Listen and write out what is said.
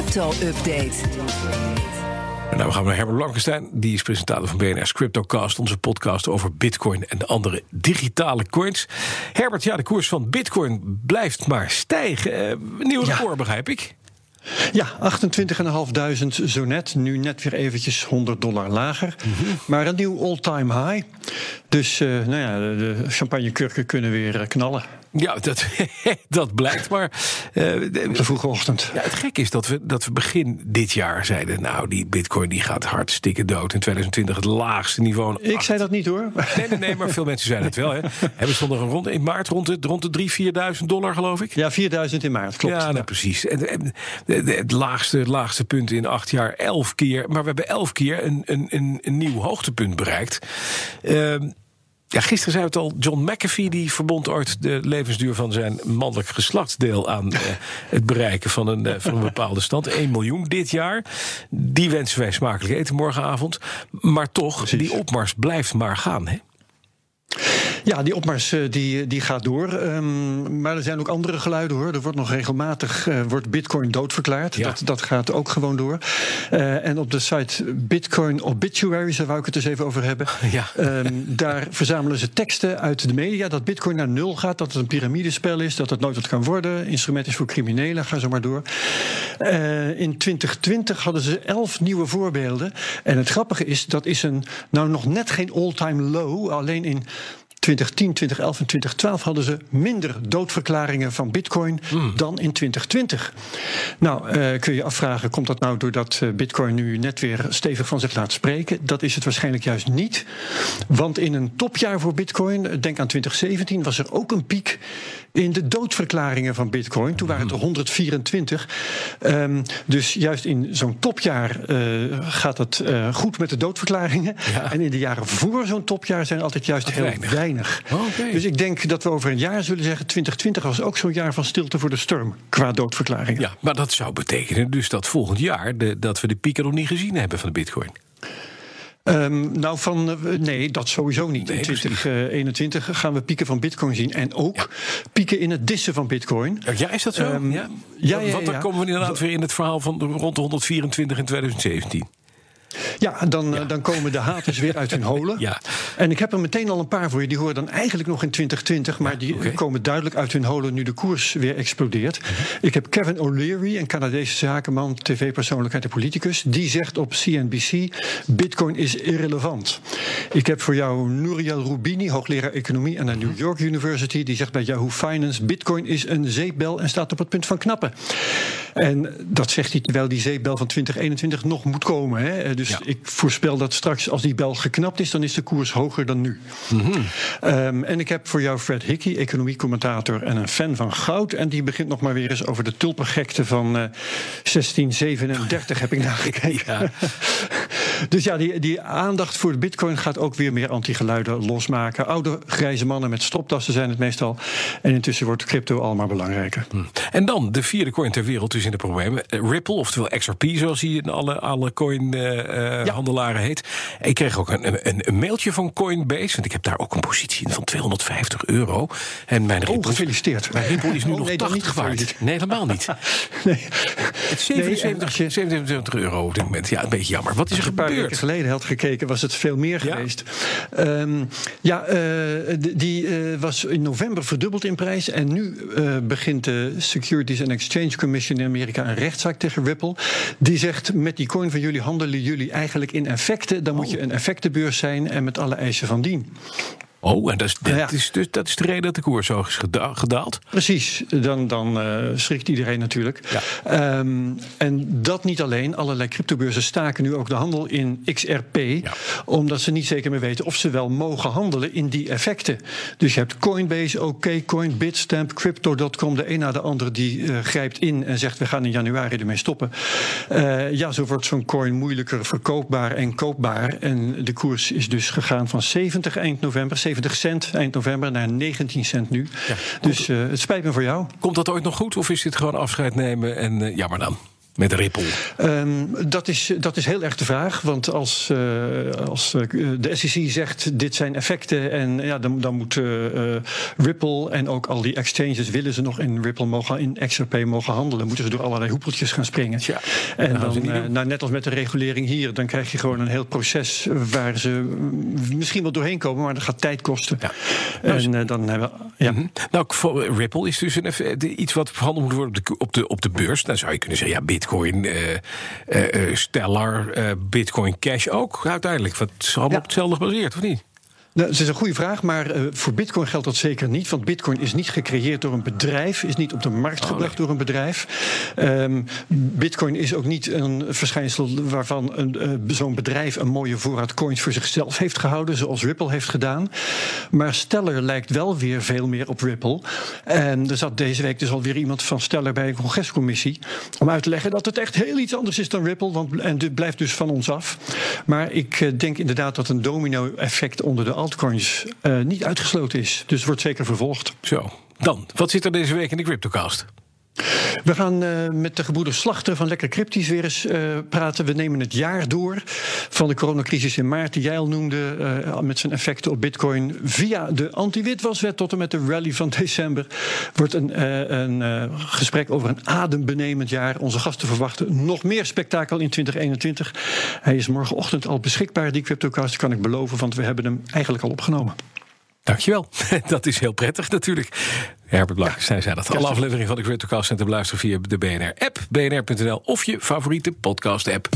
crypto-update. En nou, we gaan naar Herbert Blankenstein. Die is presentator van BNR's CryptoCast. Onze podcast over bitcoin en de andere digitale coins. Herbert, ja, de koers van bitcoin blijft maar stijgen. Uh, nieuw record, begrijp ik. Ja, 28.500 zo net. Nu net weer eventjes 100 dollar lager. Mhm. Maar een nieuw all-time high. Dus uh, nou ja, de champagnekurken kunnen weer knallen. Ja, dat, dat blijkt maar. Uh, de, de vroege ochtend. Ja, het gek is dat we, dat we begin dit jaar zeiden... nou, die bitcoin die gaat hartstikke dood. In 2020 het laagste niveau. Ik acht. zei dat niet hoor. Nee, nee, nee, maar veel mensen zeiden het wel. Hè. Hebben stond er rond, in maart rond de, rond de 3.000, 4.000 dollar, geloof ik? Ja, 4.000 in maart, klopt. Ja, nou, ja. precies. En, het laagste, het laagste punt in acht jaar, elf keer. Maar we hebben elf keer een, een, een, een nieuw hoogtepunt bereikt. Uh, ja, gisteren zei het al, John McAfee die verbond ooit de levensduur van zijn mannelijk geslachtsdeel aan uh, het bereiken van een, uh, van een bepaalde stand. 1 miljoen dit jaar. Die wensen wij smakelijk eten morgenavond. Maar toch, Precies. die opmars blijft maar gaan. Hè? Ja, die opmars die, die gaat door. Um, maar er zijn ook andere geluiden hoor. Er wordt nog regelmatig uh, wordt bitcoin doodverklaard. Ja. Dat, dat gaat ook gewoon door. Uh, en op de site Bitcoin Obituaries, daar wou ik het eens even over hebben. Ja. Um, daar verzamelen ze teksten uit de media dat bitcoin naar nul gaat. Dat het een piramidespel is. Dat het nooit wat kan worden. Instrument is voor criminelen. Ga zo maar door. Uh, in 2020 hadden ze elf nieuwe voorbeelden. En het grappige is, dat is een, nou nog net geen all-time low. Alleen in 2010, 2011 en 2012 hadden ze minder doodverklaringen van bitcoin mm. dan in 2020. Nou, uh, kun je afvragen, komt dat nou doordat uh, bitcoin nu net weer stevig van zich laat spreken? Dat is het waarschijnlijk juist niet. Want in een topjaar voor bitcoin, denk aan 2017, was er ook een piek in de doodverklaringen van bitcoin. Toen waren het er 124. Um, dus juist in zo'n topjaar uh, gaat het goed met de doodverklaringen. Ja. En in de jaren voor zo'n topjaar zijn altijd juist heel weinig. Weinig. Okay. Dus ik denk dat we over een jaar zullen zeggen... 2020 was ook zo'n jaar van stilte voor de storm... qua doodverklaringen. Ja, maar dat zou betekenen dus dat volgend jaar... De, dat we de pieken nog niet gezien hebben van de bitcoin. Um, nou, van uh, nee, dat sowieso niet. Nee, in 2021 uh, gaan we pieken van Bitcoin zien. En ook ja. pieken in het dissen van Bitcoin. Ja, is dat zo? Um, ja? Ja, ja, Want dan komen we inderdaad weer in het verhaal van rond de 124 in 2017. Ja, dan, ja. dan komen de haters weer uit hun holen. Ja. En ik heb er meteen al een paar voor je. Die horen dan eigenlijk nog in 2020. Maar die okay. komen duidelijk uit hun holen nu de koers weer explodeert. -huh. Ik heb Kevin O'Leary, een Canadese zakenman, tv-persoonlijkheid en politicus. Die zegt op CNBC: Bitcoin is irrelevant. Ik heb voor jou Nouriel Rubini, hoogleraar economie aan de New York University. Die zegt bij Yahoo Finance: Bitcoin is een zeepbel en staat op het punt van knappen. En dat zegt hij terwijl die zeepbel van 2021 nog moet komen. Hè? Dus ja. ik voorspel dat straks, als die bel geknapt is, dan is de koers hoger dan nu. Mm -hmm. um, en ik heb voor jou Fred Hickey, economiecommentator en een fan van goud. En die begint nog maar weer eens over de tulpengekte van uh, 1637, heb ik nagekeken. Ja. Dus ja, die, die aandacht voor de bitcoin gaat ook weer meer anti-geluiden losmaken. Oude grijze mannen met stropdassen zijn het meestal. En intussen wordt crypto allemaal belangrijker. Hm. En dan de vierde coin ter wereld dus in de problemen. Ripple, oftewel XRP, zoals hij in alle, alle coin-handelaren uh, ja. heet. Ik kreeg ook een, een, een, mailtje van Coinbase, want ik heb daar ook een positie in van 250 euro. En mijn Ripple, oh, gefeliciteerd. Mijn Ripple is nu oh, nog nee, 80 waard. Nee, helemaal niet. nee. Het is 77, nee, 77 euro op dit moment. Ja, een beetje jammer. Wat is er gebeurd? Een paar weken geleden had gekeken, was het veel meer ja? geweest. Um, ja, uh, die uh, was in november verdubbeld in prijs. En nu uh, begint de Securities and Exchange Commission in Amerika een rechtszaak tegen Ripple. Die zegt: met die coin van jullie handelen jullie eigenlijk in effecten. Dan oh. moet je een effectenbeurs zijn en met alle eisen van dien. Oh, en dat is, dat, ja. is, dus, dat is de reden dat de koers zo is gedaald? Precies, dan, dan uh, schrikt iedereen natuurlijk. Ja. Um, en dat niet alleen. Allerlei cryptobeurzen staken nu ook de handel in XRP. Ja. Omdat ze niet zeker meer weten of ze wel mogen handelen in die effecten. Dus je hebt Coinbase, OKCoin, Bitstamp, Crypto.com. De een na de andere die uh, grijpt in en zegt we gaan in januari ermee stoppen. Uh, ja, zo wordt zo'n coin moeilijker verkoopbaar en koopbaar. En de koers is dus gegaan van 70 eind november... 70 cent eind november naar 19 cent nu. Ja, dus uh, het spijt me voor jou. Komt dat ooit nog goed of is dit gewoon afscheid nemen en uh, jammer dan? Met Ripple? Um, dat, is, dat is heel erg de vraag. Want als, uh, als de SEC zegt dit zijn effecten en ja, dan, dan moet uh, Ripple en ook al die exchanges willen ze nog in Ripple mogen in XRP mogen handelen, moeten ze door allerlei hoepeltjes gaan springen. Ja, en dan, nou, net als met de regulering hier, dan krijg je gewoon een heel proces waar ze misschien wel doorheen komen, maar dat gaat tijd kosten. Ja. En nou, dan hebben ja. Mm Nou, Ripple is dus een, iets wat verhandeld moet worden op de, op de, op de beurs. Dan zou je kunnen zeggen, ja, Bitcoin, uh, uh, Stellar, uh, Bitcoin Cash ook uiteindelijk. Wat is allemaal op hetzelfde gebaseerd, of niet? Nou, dat is een goede vraag, maar uh, voor Bitcoin geldt dat zeker niet. Want Bitcoin is niet gecreëerd door een bedrijf, is niet op de markt oh, gebracht door een bedrijf. Um, Bitcoin is ook niet een verschijnsel waarvan uh, zo'n bedrijf een mooie voorraad coins voor zichzelf heeft gehouden, zoals Ripple heeft gedaan. Maar Stellar lijkt wel weer veel meer op Ripple. En er zat deze week dus alweer iemand van Stellar bij een congrescommissie om uit te leggen dat het echt heel iets anders is dan Ripple. Want, en dit blijft dus van ons af. Maar ik uh, denk inderdaad dat een domino-effect onder de altcoins uh, niet uitgesloten is. Dus wordt zeker vervolgd. Zo. Dan, wat zit er deze week in de CryptoCast? We gaan uh, met de gebroeders Slachter van Lekker Cryptisch weer eens uh, praten. We nemen het jaar door van de coronacrisis in maart, die jij al noemde, uh, met zijn effecten op Bitcoin. Via de anti-witwaswet tot en met de rally van december wordt een, een gesprek over een adembenemend jaar. Onze gasten verwachten nog meer spektakel in 2021. Hij is morgenochtend al beschikbaar, die CryptoCast, kan ik beloven, want we hebben hem eigenlijk al opgenomen. Dankjewel. Dat is heel prettig natuurlijk. Herbert Blank, ja. zij zei dat. Alle afleveringen van de CryptoCast zijn te beluisteren via de BNR-app, bnr.nl of je favoriete podcast-app.